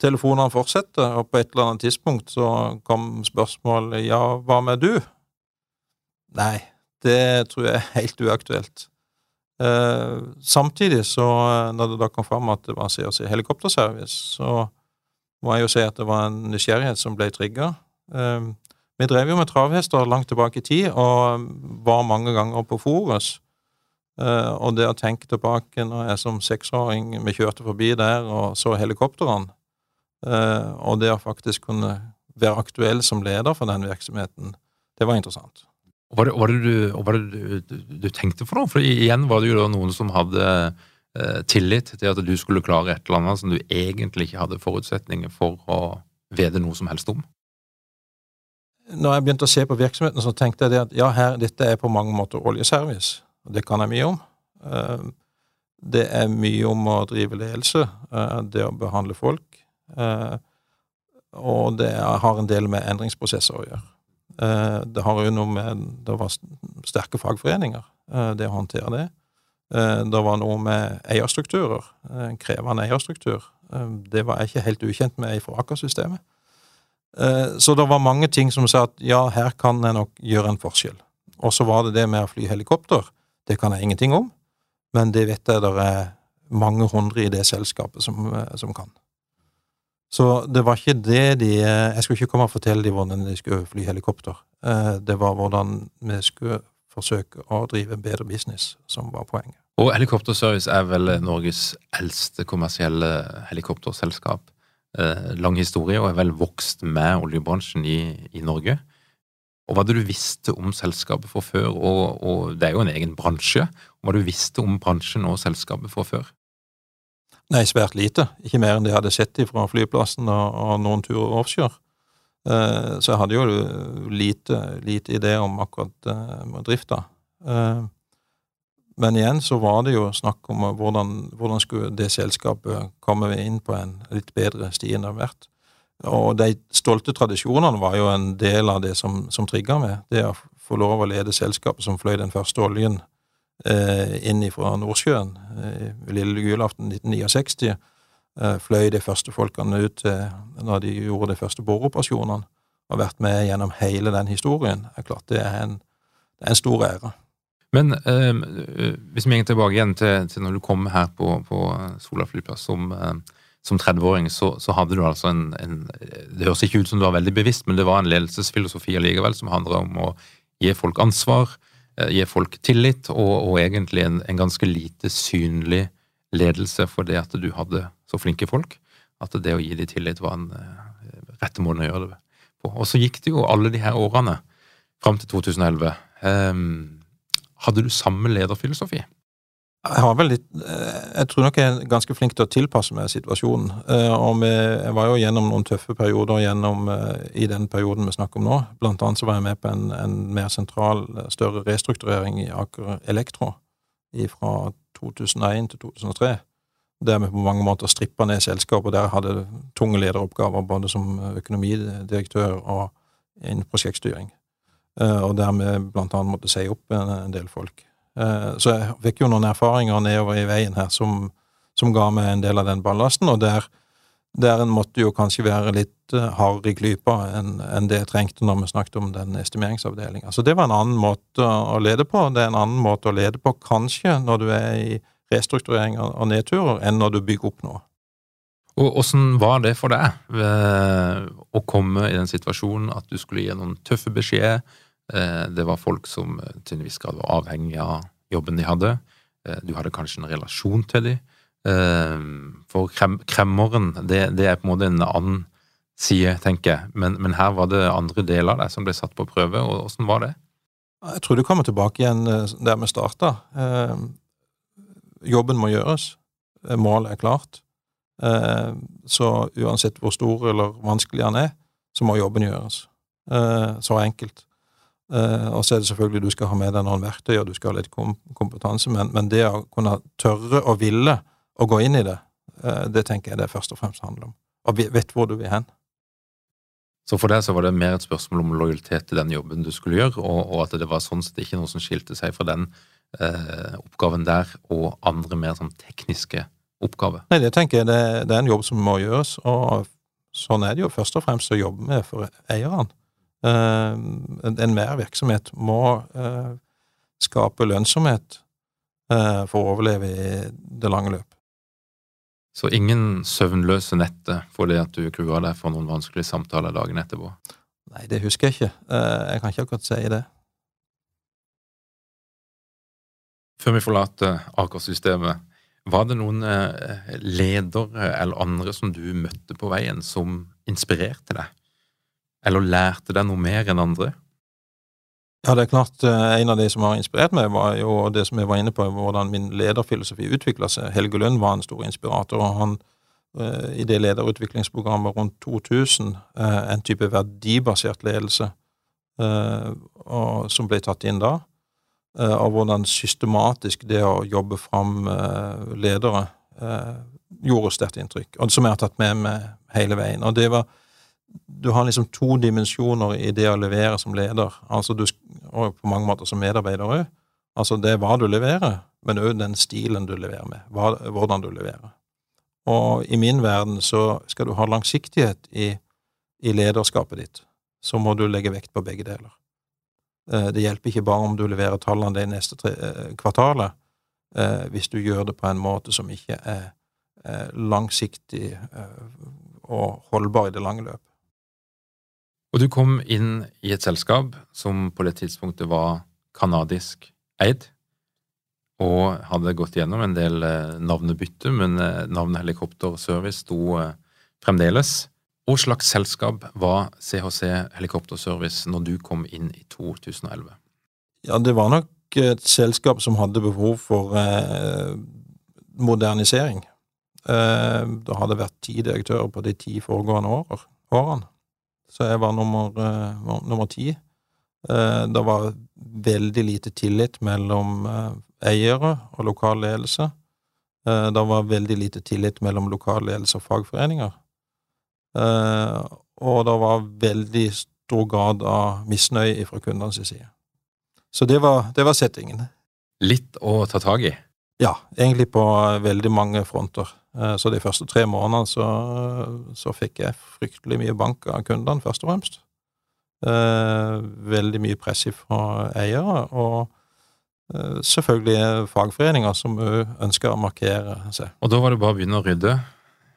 telefonene fortsetter, og på et eller annet tidspunkt så kom spørsmålet ja, hva med du? Nei, det tror jeg er helt uaktuelt. Eh, samtidig så, når det da kom fram at det var CRC helikopterservice, så må jeg jo si at det var en nysgjerrighet som ble trigga. Eh, vi drev jo med travhester langt tilbake i tid, og var mange ganger på Forus. Uh, og det å tenke tilbake når jeg som seksåring vi kjørte forbi der og så helikoptrene, uh, og det å faktisk kunne være aktuell som leder for den virksomheten, det var interessant. Hva var det, du, var det du, du, tenkte for noe? For igjen var det jo noen som hadde tillit til at du skulle klare et eller annet som du egentlig ikke hadde forutsetninger for å vite noe som helst om. Når jeg begynte å se på virksomheten, så tenkte jeg at ja, her, dette er på mange måter oljeservice og det kan jeg mye om. Eh, det er mye om å drive ledelse, eh, det å behandle folk, eh, og det har en del med endringsprosesser å gjøre. Det har jo noe med Det var sterke fagforeninger, det å håndtere det. Det var noe med eierstrukturer, en krevende eierstruktur. Det var jeg ikke helt ukjent med fra Aker-systemet. Så det var mange ting som sa at ja, her kan jeg nok gjøre en forskjell. Og så var det det med å fly helikopter. Det kan jeg ingenting om, men det vet jeg det er mange hundre i det selskapet som, eh, som kan. Så det var ikke det de Jeg skulle ikke komme og fortelle dem hvordan de skulle fly helikopter. Eh, det var hvordan vi skulle forsøke å drive en bedre business, som var poenget. Og Helikopterservice er vel Norges eldste kommersielle helikopterselskap. Eh, lang historie og er vel vokst med oljebransjen i, i Norge. Og hva hadde du visste om selskapet fra før, og, og, det er jo en egen bransje, hva du visste om bransjen og selskapet fra før? Nei, svært lite. Ikke mer enn det jeg hadde sett fra flyplassen og, og noen turer offshore. Uh, så jeg hadde jo lite, lite idé om akkurat uh, drifta. Uh, men igjen så var det jo snakk om hvordan, hvordan skulle det selskapet komme inn på en litt bedre sti enn det har vært. Og de stolte tradisjonene var jo en del av det som, som trigga meg. Det å få lov å lede selskapet som fløy den første oljen eh, inn fra Nordsjøen eh, lille julaften 1969. eh, fløy de første folkene ut til når de gjorde de første boreoperasjonene, og vært med gjennom hele den historien. Det er klart det er en, det er en stor ære. Men eh, hvis vi går tilbake igjen til, til, når du kom her på, på Sola flyplass som, eh, som 30-åring, så, så, hadde du altså en, en, Det høres ikke ut som du var veldig bevisst, men det var en ledelsesfilosofi allikevel som handler om å gi folk ansvar, eh, gi folk tillit, og, og egentlig en, en, ganske lite synlig ledelse for det at du hadde så flinke folk. At det å gi dem tillit var en uh, rette måten å gjøre det på. Og så gikk det jo alle de her årene fram til 2011. Um, ehm, hadde du samme lederfilosofi? Jeg litt eh, Jeg tror nok jeg er ganske flink til å tilpasse meg situasjonen. Og vi, jeg var jo gjennom noen tøffe perioder gjennom, i den perioden vi snakker om nå. Blant annet så var jeg med på en, en mer sentral, større restrukturering i Aker Elektro fra 2001 til 2003 der vi på mange måter strippa ned selskapet. Der hadde tunge lederoppgaver både som økonomidirektør og innen prosjektstyring. Eh, og der vi blant annet måtte si opp en del folk. Eh, så jeg fikk jo noen erfaringer nedover i veien her som, som ga meg en del av den ballasten, og der der en måtte jo kanskje være litt uh, hardere i klypa enn en det jeg trengte når vi snakket om den estimeringsavdelinga. Så det var en annen måte å lede på. Det er en annen måte å lede på kanskje når du er i restrukturering og nedturer, enn når du bygger opp noe. Og Åssen var det for deg å komme i den situasjonen at du skulle gi noen tøffe beskjeder? Eh, det var folk som til en viss grad var avhengig av jobben de hadde. Eh, du hadde kanskje en relasjon til dem. For krem, kremmeren, det, det, er på en måte en annen side, tenker jeg. Men, men, her var det andre deler av deg som ble satt på prøve. og Åssen var det? Jeg tror du kommer tilbake igjen eh, der vi starta. Jobben må gjøres. Eh, målet er klart. Ehm, så uansett hvor stor eller vanskelig han er, så må jobben gjøres. Så enkelt. Og så er det selvfølgelig du skal ha med deg noen verktøy, og du skal ha litt kompetanse, men, men det å kunne tørre og ville å gå inn i det, eh, det tenker jeg det først og fremst handler om. Og vet hvor du vil hen. Så for deg så var det mer et spørsmål om lojalitet til den jobben du skulle gjøre, og, og at det var sånn sett ikke noe som skilte seg fra den eh, oppgaven der og andre mer sånn tekniske oppgaver? Nei, det tenker jeg det, det, er en jobb som må gjøres, og sånn er det jo først og fremst å jobbe med for eierne. Eh, Enhver virksomhet må eh, skape lønnsomhet eh, for å overleve i det lange løp. Så ingen søvnløse netter fordi at du gruer deg for noen vanskelige samtaler dagen etterpå? Nei, det husker jeg ikke. Eh, jeg kan ikke akkurat si det. Før vi forlater Aker-systemet, var det noen eh, ledere eller andre som du møtte på veien, som inspirerte deg? Eller lærte deg noe mer enn andre? Ja, det er klart. Eh, en av de som har inspirert meg, var jo det som jeg var inne på, hvordan min lederfilosofi utvikla seg. Helge Lund var en stor inspirator. og han eh, i det lederutviklingsprogrammet rundt 2000, eh, en type verdibasert ledelse som ble tatt inn da, og hvordan systematisk det å jobbe fram ledere gjorde sterkt inntrykk, og som jeg har tatt med meg hele veien. Og det var du har liksom to dimensjoner i det å levere som leder, altså du, og på mange måter som medarbeider òg. Altså det er hva du leverer, men òg den stilen du leverer med, hva, hvordan du leverer. Og i min verden så skal du ha langsiktighet i, i lederskapet ditt, så må du legge vekt på begge deler. Eh, det hjelper ikke bare om du leverer tallene det neste tre, eh, kvartalet, eh, hvis du gjør det på en måte som ikke er langsiktig og holdbar i det lange løp. Og du kom inn i et selskap som på det tidspunktet var kanadisk eid, og hadde gått gjennom en del eh, navnebytte, men navnet navnet Helikopterservice sto eh, fremdeles. Hva slags selskap var CHC Helikopterservice når du kom inn i 2011? Ja, det var nok et selskap som hadde behov for eh, modernisering. Eh, det hadde vært ti direktører på de ti foregående år, årene så jeg var nummer, uh, nummer ti. Uh, det var veldig lite tillit mellom uh, eiere og lokal ledelse. det var veldig lite tillit mellom lokal ledelse og fagforeninger. og det var veldig stor grad av misnøye fra kundenes side. Så det var, det var settingen. Litt å ta tak i? Ja, egentlig på veldig mange fronter. Eh, så de første tre månedene så, så fikk jeg fryktelig mye bank av kundene, først og fremst. Eh, veldig mye press fra eiere, og eh, selvfølgelig fagforeninger som ønsker å markere seg. Og da var det bare å begynne å rydde?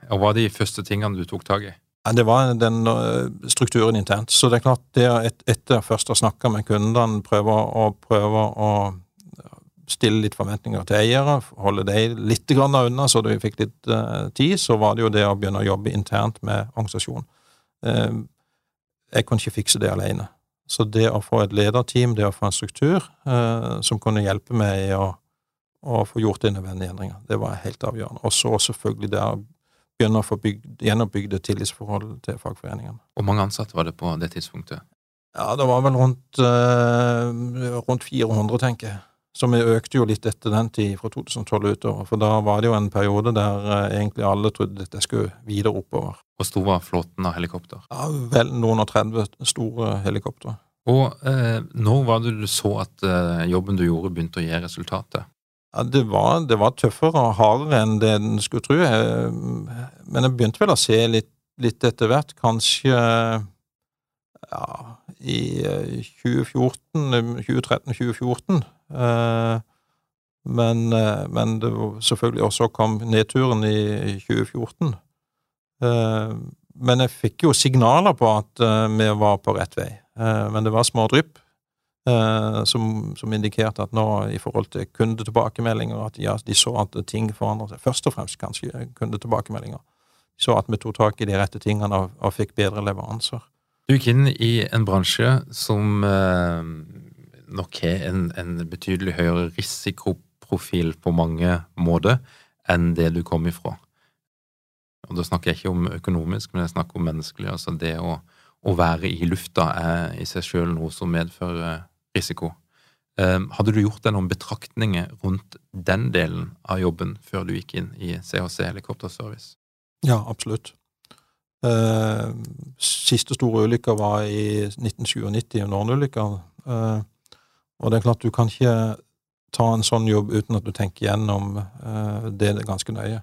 Og hva var de første tingene du tok tak i? Det var den strukturen internt. Så det er klart, det et, etter først å snakke med kundene, prøve å, prøve å stille litt forventninger til eiere, holde dem litt unna så vi fikk litt uh, tid, så var det jo det å begynne å jobbe internt med organisasjonen. Uh, jeg kunne ikke fikse det alene. Så det å få et lederteam, det å få en struktur uh, som kunne hjelpe meg i å, å, få gjort de nødvendige endringer, det var helt avgjørende. Og så selvfølgelig det å begynne å få bygd, gjenoppbygde tillitsforhold til fagforeningene. Hvor mange ansatte var det på det tidspunktet? Ja, det var vel rundt, rundt 400, tenker jeg. Så vi økte jo litt etter den tid, fra 2012 utover. For da var det jo en periode der eh, egentlig alle trodde at det skulle videre oppover. Hvor stor var flåten av helikopter? Ja, Vel noen og 30 store helikoptre. Og eh, når var det du så at eh, jobben du gjorde, begynte å gi resultater? Ja, det var, det var, tøffere og hardere enn det en skulle tro. Men jeg begynte vel å se litt, litt etter hvert. Kanskje ja, i 2014, 2013-2014 Eh, men, eh, men det var selvfølgelig også kom nedturen i 2014. Eh, men jeg fikk jo signaler på at vi var på rett vei. Men det var små drypp som, som, indikerte at nå, i forhold til kundetilbakemeldinger, at ja, de så at ting forandret seg. Først og fremst kanskje kundetilbakemeldinger. De så at vi tok tak i de rette tingene og, og fikk bedre leveranser. Du gikk inn i en bransje som nok har en, en, betydelig høyere risikoprofil på mange måter enn det du kom ifra. Og Da snakker jeg ikke om økonomisk, men jeg snakker om menneskelig. Altså det å, å være i lufta er i seg sjøl noe som medfører risiko. Um, hadde du gjort deg noen betraktninger rundt den delen av jobben før du gikk inn i CHC Helikopterservice? Ja, absolutt. Uh, siste store ulykka var i 1997, Norne-ulykka. Og det er klart, du kan ikke ta en sånn jobb uten at du tenker gjennom uh, det ganske nøye.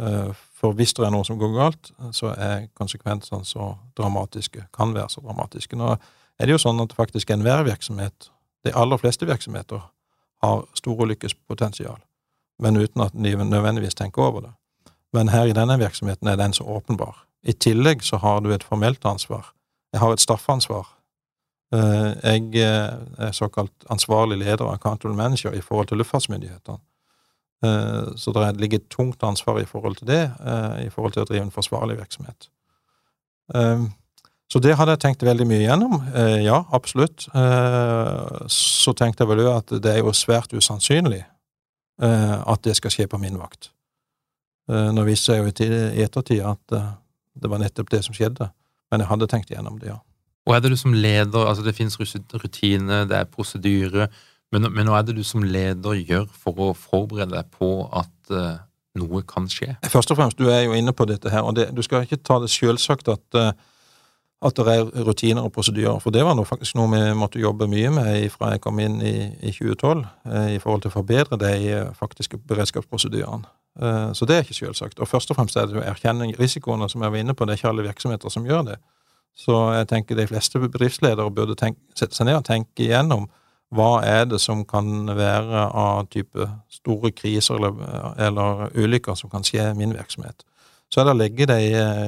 Uh, for hvis det er noe som går galt, så er konsekvensene så dramatiske, kan være så dramatiske. Nå er det jo sånn at faktisk enhver virksomhet, de aller fleste virksomheter, har storulykkespotensial, men uten at de nødvendigvis tenker over det. Men her i denne virksomheten er den så åpenbar. I tillegg så har du et formelt ansvar. Jeg har et straffansvar Eh, jeg eh, er såkalt ansvarlig leder, accountable manager, i forhold til luftfartsmyndighetene. Eh, så det ligger et tungt ansvar i forhold til det, i forhold til å drive en forsvarlig virksomhet. Så det hadde jeg tenkt veldig mye gjennom. Ja, absolutt. Så tenkte jeg vel òg at det er jo svært usannsynlig at det skal skje på min vakt. Nå viste seg jo i ettertid at det var nettopp det som skjedde, men jeg hadde tenkt gjennom det, ja. Og er det du som leder Altså, det finnes rutine, det er prosedyre, men, men hva er det du som leder gjør for å forberede deg på at uh, noe kan skje? Først og fremst, du er jo inne på dette her, og det, du skal ikke ta det selvsagt at, uh, at det er rutiner og prosedyrer, for det var noe, faktisk noe vi måtte jobbe mye med fra jeg kom inn i, i 2012, uh, i forhold til å forbedre de faktiske beredskapsprosedyrene. Så det er ikke selvsagt. Og først og fremst er det jo erkjenning risikoene, som jeg var inne på. Det er ikke alle virksomheter som gjør det. Så jeg tenker de fleste bedriftsledere burde tenke, sette seg ned og tenke igjennom hva er det som kan være av type store kriser eller, eller ulykker som kan skje i min virksomhet. Så er det å legge de,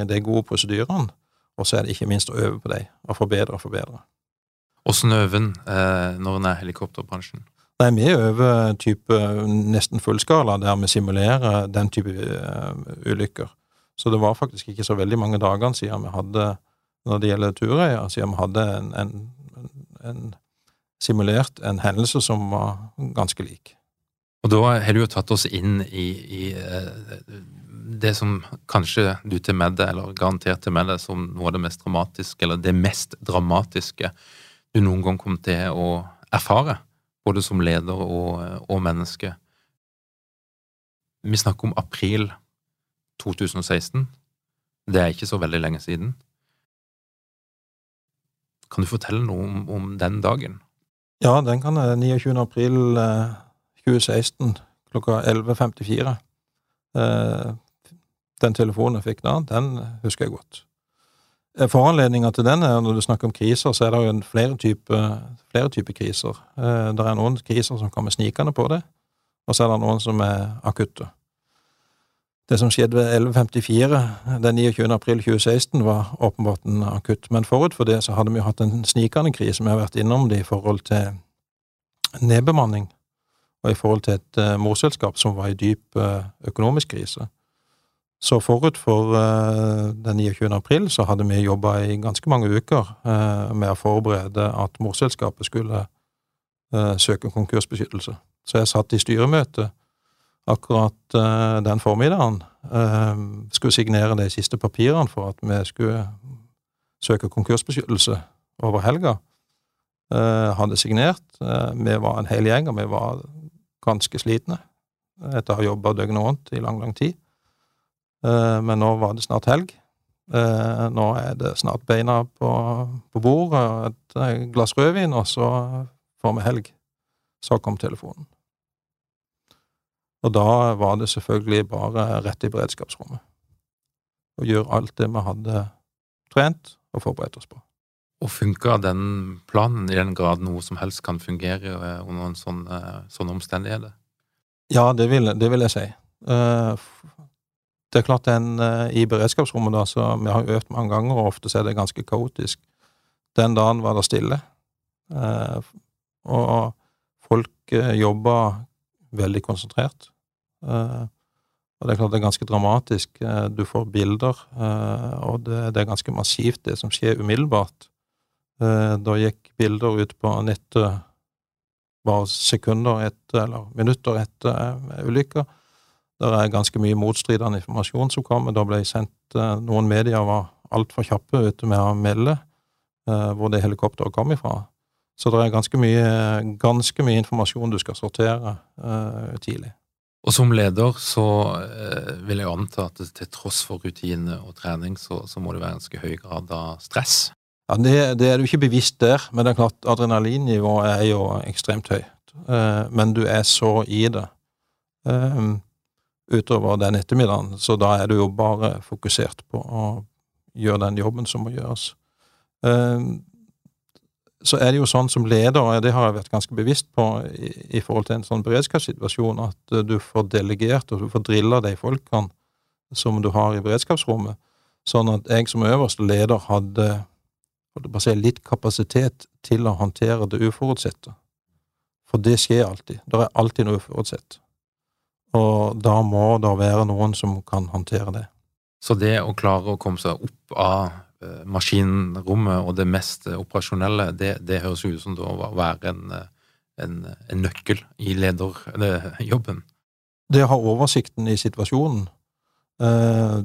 de gode prosedyrene, og så er det ikke minst å øve på dem, og forbedre og forbedre. Åssen øver en eh, når en er helikopterbransjen? Nei, Vi øver type nesten fullskala, der vi simulerer den type uh, ulykker. Så det var faktisk ikke så veldig mange dagene siden vi hadde når det gjelder Turøya, siden vi hadde en, en, en, simulert en hendelse som var ganske lik. Og da har du jo tatt oss inn i, i eh, det som kanskje du til med deg, eller garantert til med deg, som noe av det mest dramatiske, eller det mest dramatiske du noen gang kom til å erfare, både som leder og, og menneske. Vi snakker om april 2016. Det er ikke så veldig lenge siden. Kan du fortelle noe om, om den dagen? Ja, den kan jeg. 29. april 2016 klokka 11.54. Eh, den telefonen jeg fikk da, den husker jeg godt. Eh, Foranledninga til den er når du snakker om kriser, så er det jo flere typer type kriser. Eh, det er noen kriser som kommer snikende på det, og så er det noen som er akutte. Det som skjedde ved 11.54 den 29. april 2016 var åpenbart en akutt, men forut for det så hadde vi jo hatt en snikende krise. Vi har vært innom det i forhold til nedbemanning, og i forhold til et uh, morselskap som var i dyp uh, økonomisk krise. Så forut for uh, den 29. april så hadde vi jobba i ganske mange uker med å forberede at morselskapet skulle søke konkursbeskyttelse. Så jeg satt i styremøte akkurat uh, den formiddagen uh, skulle signere de siste papirene for at vi skulle søke konkursbeskyttelse over helga. Uh, hadde signert. vi var en hel gjeng, og vi var ganske slitne etter å ha jobba døgnet rundt i lang, lang tid. men nå var det snart helg. nå er det snart beina på, på bordet og et glass rødvin, og så får vi helg. Så kom telefonen. Og da var det selvfølgelig bare rett i beredskapsrommet. Og gjøre alt det vi hadde trent og forberedt oss på. Og funka den planen i den grad noe som helst kan fungere eh, under en sånn, eh, sånn omstendighet? Ja, det vil, det vil, jeg si. Eh, det er klart den i beredskapsrommet, da, så vi har øvd mange ganger, og ofte er det ganske kaotisk. Den dagen var det stille. Og folk jobba veldig konsentrert. Uh, og det er klart det er ganske dramatisk. Uh, du får bilder, uh, og det, det, er ganske massivt, det som skjer umiddelbart. da gikk bilder ut på nettet bare sekunder etter, eller minutter etter ulykka. Det er ganske mye motstridende informasjon som kommer. Da ble sendt Noen medier var altfor kjappe ute med å melde hvor det helikopteret kom ifra. Så det er ganske mye, ganske mye informasjon du skal sortere uh, tidlig. Og som leder så uh, vil jeg anta at til tross for rutine og trening, så, så må det være ganske høy grad av stress? Ja, det, det, er du ikke bevisst der, men det er klart adrenalinnivået er jo ekstremt høyt. Uh, men du er så i det utover den ettermiddagen, så da er du jo bare fokusert på å gjøre den jobben som må gjøres. Uh, så er det jo sånn som leder, og det har jeg vært ganske bevisst på i, i forhold til en sånn beredskapssituasjon, at uh, du får delegert og du får drilla de folkene som du har i beredskapsrommet, sånn at jeg som øverste leder hadde si, litt kapasitet til å håndtere det uforutsette. For det skjer alltid. Det er alltid noe uforutsett. Og da må det være noen som kan håndtere det. Så det å klare å komme seg opp av Eh, maskinrommet og det mest operasjonelle, det, det høres ut som å være en, en, en nøkkel i lederjobben. Det å ha oversikten i situasjonen. Eh,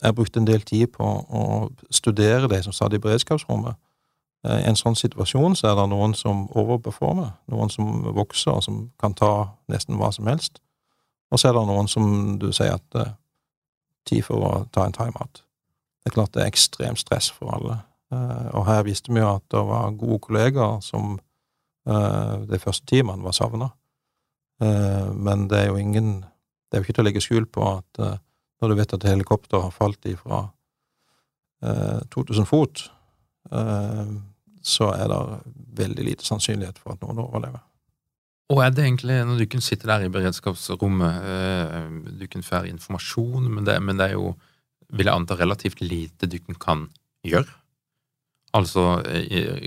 jeg brukte en del tid på å studere de som satt i beredskapsrommet. Eh, I en sånn situasjon så er det noen som overperformer, noen som vokser, og som kan ta nesten hva som helst. Og så er det noen som du sier at tid for å ta en timeout. Det er klart det er ekstremt stress for alle. Eh, og her visste vi jo at det var gode kollegaer som eh, de første timene var savna. Eh, men det er jo ingen Det er jo ikke til å legge skjul på at når du vet at helikopter har falt ifra 2000 fot, så er det veldig lite sannsynlighet for at noen overlever. Og er det egentlig, når du kan sitte der i beredskapsrommet, du kan få informasjon, men det, men det er jo vil jeg anta relativt lite du kan gjøre. Altså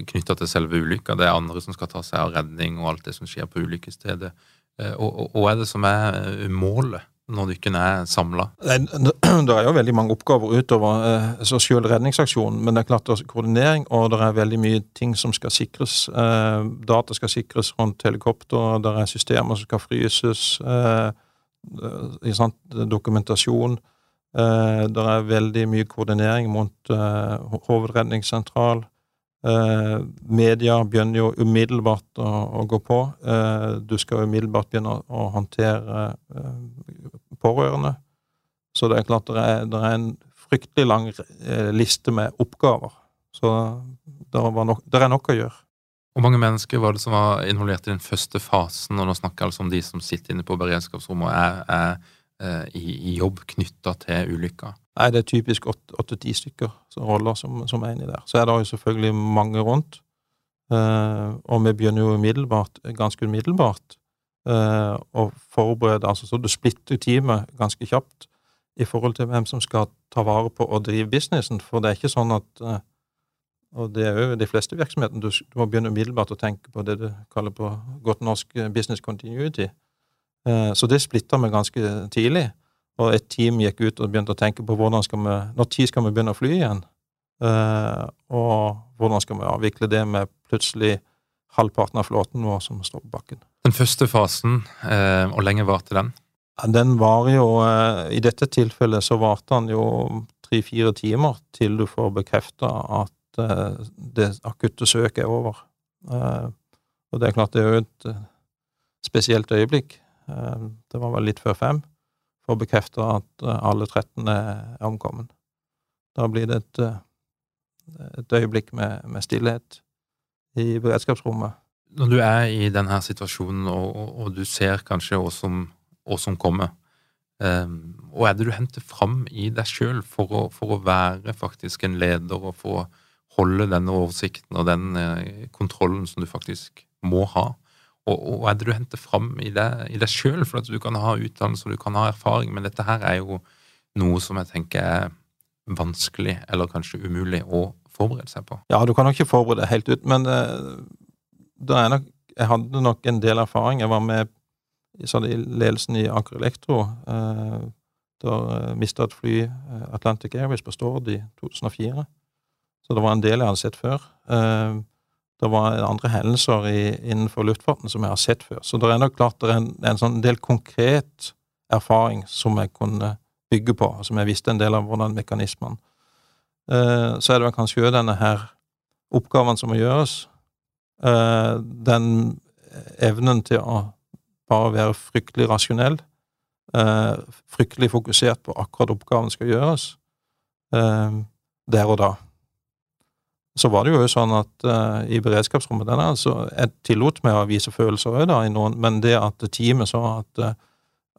knytta til selve ulykka. Det er andre som skal ta seg av redning og alt det som skjer på ulykkesstedet. Eh, og hva er det som er eh, målet når dykkene er samla? Det er jo veldig mange oppgaver utover eh, så selv redningsaksjonen, men det er klart det er koordinering, og det er veldig mye ting som skal sikres. Data skal sikres rundt helikopter, det er systemer som skal fryses, dokumentasjon. Uh, det er veldig mye koordinering mot eh, hovedredningssentral. Eh, media begynner jo umiddelbart å, å gå på. Uh, du skal umiddelbart begynne å, å håndtere pårørende. Så det er klart det er, det er en fryktelig lang liste med oppgaver. Så det, nok, det er nok å gjøre. Hvor mange mennesker var det som var involvert i den første fasen, og nå snakker jeg altså om de som sitter inne på beredskapsrommet og er, er i, i, jobb knytta til ulykka? Nei, det er typisk åtte-ti stykker som roller som, som, er inni der. Så er det jo selvfølgelig mange rundt. Uh, og vi begynner jo umiddelbart, ganske umiddelbart uh, å forberede altså Så du splitter teamet ganske kjapt i forhold til hvem som skal ta vare på og drive businessen. For det er ikke sånn at uh, og det er jo de fleste virksomhetene. Du, du, må begynne umiddelbart å tenke på det du kaller på godt norsk business continuity. Så det splitta vi ganske tidlig. Og et team gikk ut og begynte å tenke på hvordan skal vi, når tid skal vi begynne å fly igjen. og hvordan skal vi avvikle det med plutselig halvparten av flåten vår som står på bakken. Den første fasen, eh, hvor lenge varte den? Den var jo eh, I dette tilfellet så varte den jo tre-fire timer til du får bekrefta at eh, det akutte søket er over. Og det er klart det er jo et spesielt øyeblikk. Det var vel litt før fem for å bekrefte at alle 13 er omkommet. Da blir det et, et øyeblikk med, med stillhet i beredskapsrommet. Når du er i denne situasjonen, og, og, og du ser kanskje hva som, som kommer, um, er det du henter fram i deg sjøl for, for, å være faktisk en leder og for å holde denne oversikten og den uh, kontrollen som du faktisk må ha? Og, og er det du henter fram i deg, i sjøl? For at du kan ha utdannelse og du kan ha erfaring, men dette her er jo noe som jeg tenker er vanskelig, eller kanskje umulig, å forberede seg på? Ja, du kan nok ikke forberede deg helt ut, men uh, nok, jeg hadde nok en del erfaring. Jeg var med i ledelsen i Aker Elektro. Uh, da uh, mista et fly Atlantic Airways på Stord i 2004. Så det var en del jeg hadde sett før. Uh, det var andre hendelser i, innenfor luftfarten som jeg har sett før. Så det er nok klart det er en, en sånn del konkret erfaring som jeg kunne bygge på, som jeg visste en del av hvordan mekanismene Eh, så er det kanskje òg denne her oppgaven som må gjøres. Eh, den evnen til å bare være fryktelig rasjonell, eh, fryktelig fokusert på akkurat oppgaven skal gjøres, der og da. Så var det jo sånn at uh, i beredskapsrommet der, så jeg tillot meg å vise følelser òg, da, men det at teamet så at uh,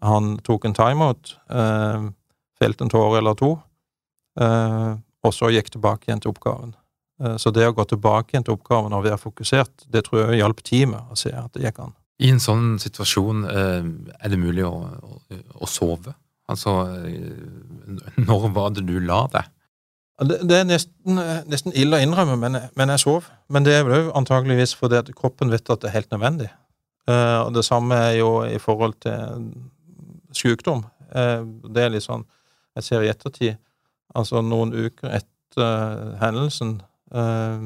han tok en timeout, uh, felte en tåre eller to, og så gikk tilbake igjen til oppgaven. Så det å gå tilbake igjen til oppgaven og være fokusert, det tror jeg hjalp teamet å se at det gikk an. I en sånn situasjon er det mulig å, å, å sove? Altså, når var det du la deg? Det, det er nesten, nesten, ille å innrømme, men, men jeg sov. Men det er vel antageligvis fordi at kroppen vet at det er helt nødvendig. Og det samme er jo i forhold til sykdom. Det er litt sånn Jeg ser i ettertid Altså noen uker etter uh, hendelsen uh,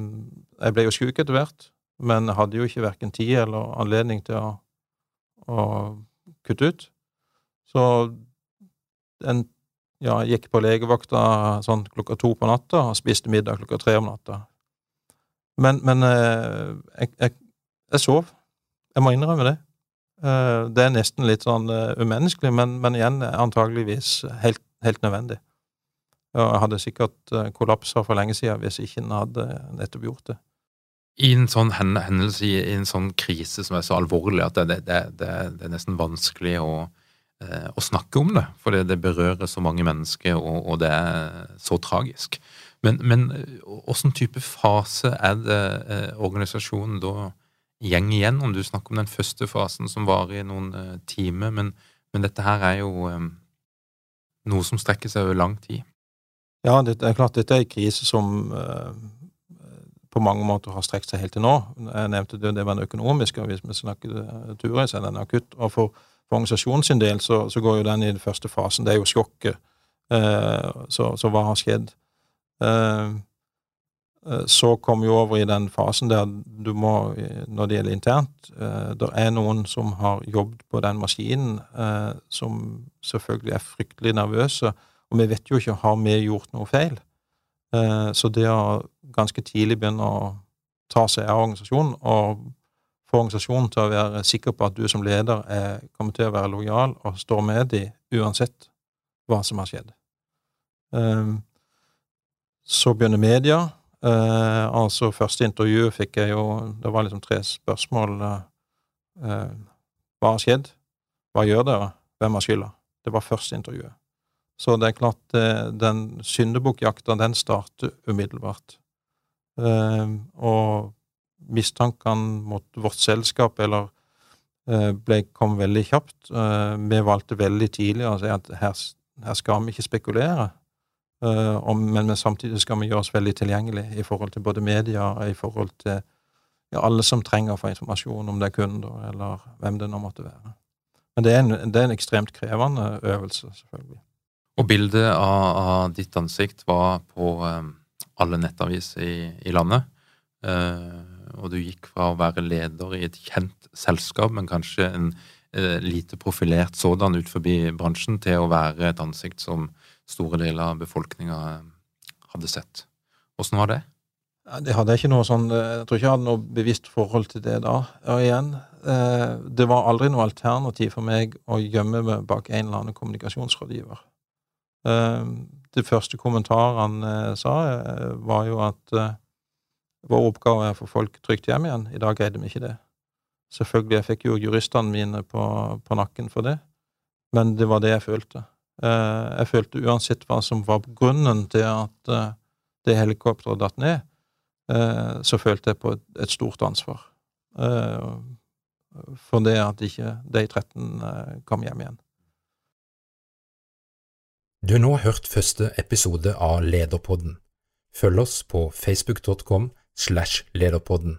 Jeg ble jo syk etter hvert, men hadde jo ikke verken tid eller anledning til å, å kutte ut. Så en ja, gikk på legevakta sånn klokka to på natta og spiste middag klokka tre om natta. Men, men uh, jeg, jeg, jeg, sov. Jeg må innrømme det. Det er nesten litt sånn umenneskelig, men, men igjen antageligvis helt, helt nødvendig. Jeg hadde sikkert eh, kollapsa for lenge siden hvis ikke en hadde nettopp gjort det. I en sånn hendelse, i en sånn krise som er så alvorlig at det, det, det, det er nesten vanskelig å, eh, å, snakke om det, fordi det, berører så mange mennesker, og, og det er så tragisk. Men, men åssen type fase er det eh, organisasjonen da går igjennom? Du snakker om den første fasen som varer i noen eh, timer, men, men, dette her er jo eh, noe som strekker seg over lang tid. Ja, det er klart dette er en krise som uh, på mange måter har strekt seg helt til nå. Jeg nevnte det, det var den økonomiske, hvis vi snakker turer, så er den akutt. Og for, for organisasjonens del så, så, går jo den i den første fasen. Det er jo sjokket. Eh, så, så, hva har skjedd? så kom vi over i den fasen der du må, når det gjelder internt Det er noen som har jobbet på den maskinen, som selvfølgelig er fryktelig nervøse og vi vet jo ikke har vi gjort noe feil. Eh, så det å ganske tidlig begynne å ta seg av organisasjonen, og få organisasjonen til å være sikker på at du som leder er, kommer til å være lojal og står med dem uansett hva som har skjedd. Um, så begynner media. Uh, altså første intervju fikk jeg jo Det var liksom tre spørsmål. Uh, hva har skjedd? Hva gjør dere? Hvem har skylda? Det var første intervjuet. Så det er klart, uh, den syndebukkjakta, den starter umiddelbart. Eh, og mistankene mot vårt selskap, eller eh, ble, kom veldig kjapt. Eh, vi valgte veldig tidlig å si at her, her skal vi ikke spekulere. Uh, om, men, samtidig skal vi gjøre oss veldig tilgjengelig i forhold til både media og i forhold til ja, alle som trenger å få informasjon, om det er kunder eller hvem det nå måtte være. Men det er en, det er en ekstremt krevende øvelse, selvfølgelig. Og bildet av, av ditt ansikt var på um, alle nettaviser i, i landet. Uh, og du gikk fra å være leder i et kjent selskap, men kanskje en uh, lite profilert sådan ut forbi bransjen, til å være et ansikt som store deler av befolkninga eh, hadde sett. Åssen var det? Det hadde jeg ikke noe sånn eh, Jeg tror ikke jeg hadde noe bevisst forhold til det da. Og igjen, eh, det var aldri noe alternativ for meg å gjemme meg bak en eller annen kommunikasjonsrådgiver. Det første kommentaren han sa, var jo at vår oppgave er å få folk trygt hjem igjen. I dag greide vi ikke det. Selvfølgelig, jeg fikk jo juristene mine på, på nakken for det, men det var det jeg følte. Eh, jeg følte uansett hva som var grunnen til at eh, det helikopteret datt ned, eh, så følte jeg på et stort ansvar for det at ikke de 13 kom hjem igjen. Du har nå hørt første episode av Lederpodden. Følg oss på facebook.com slash lederpodden.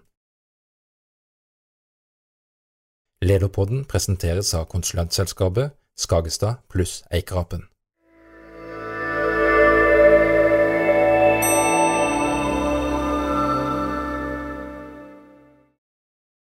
Lederpodden presenteres av konsulentselskapet Skagestad pluss Eikerapen.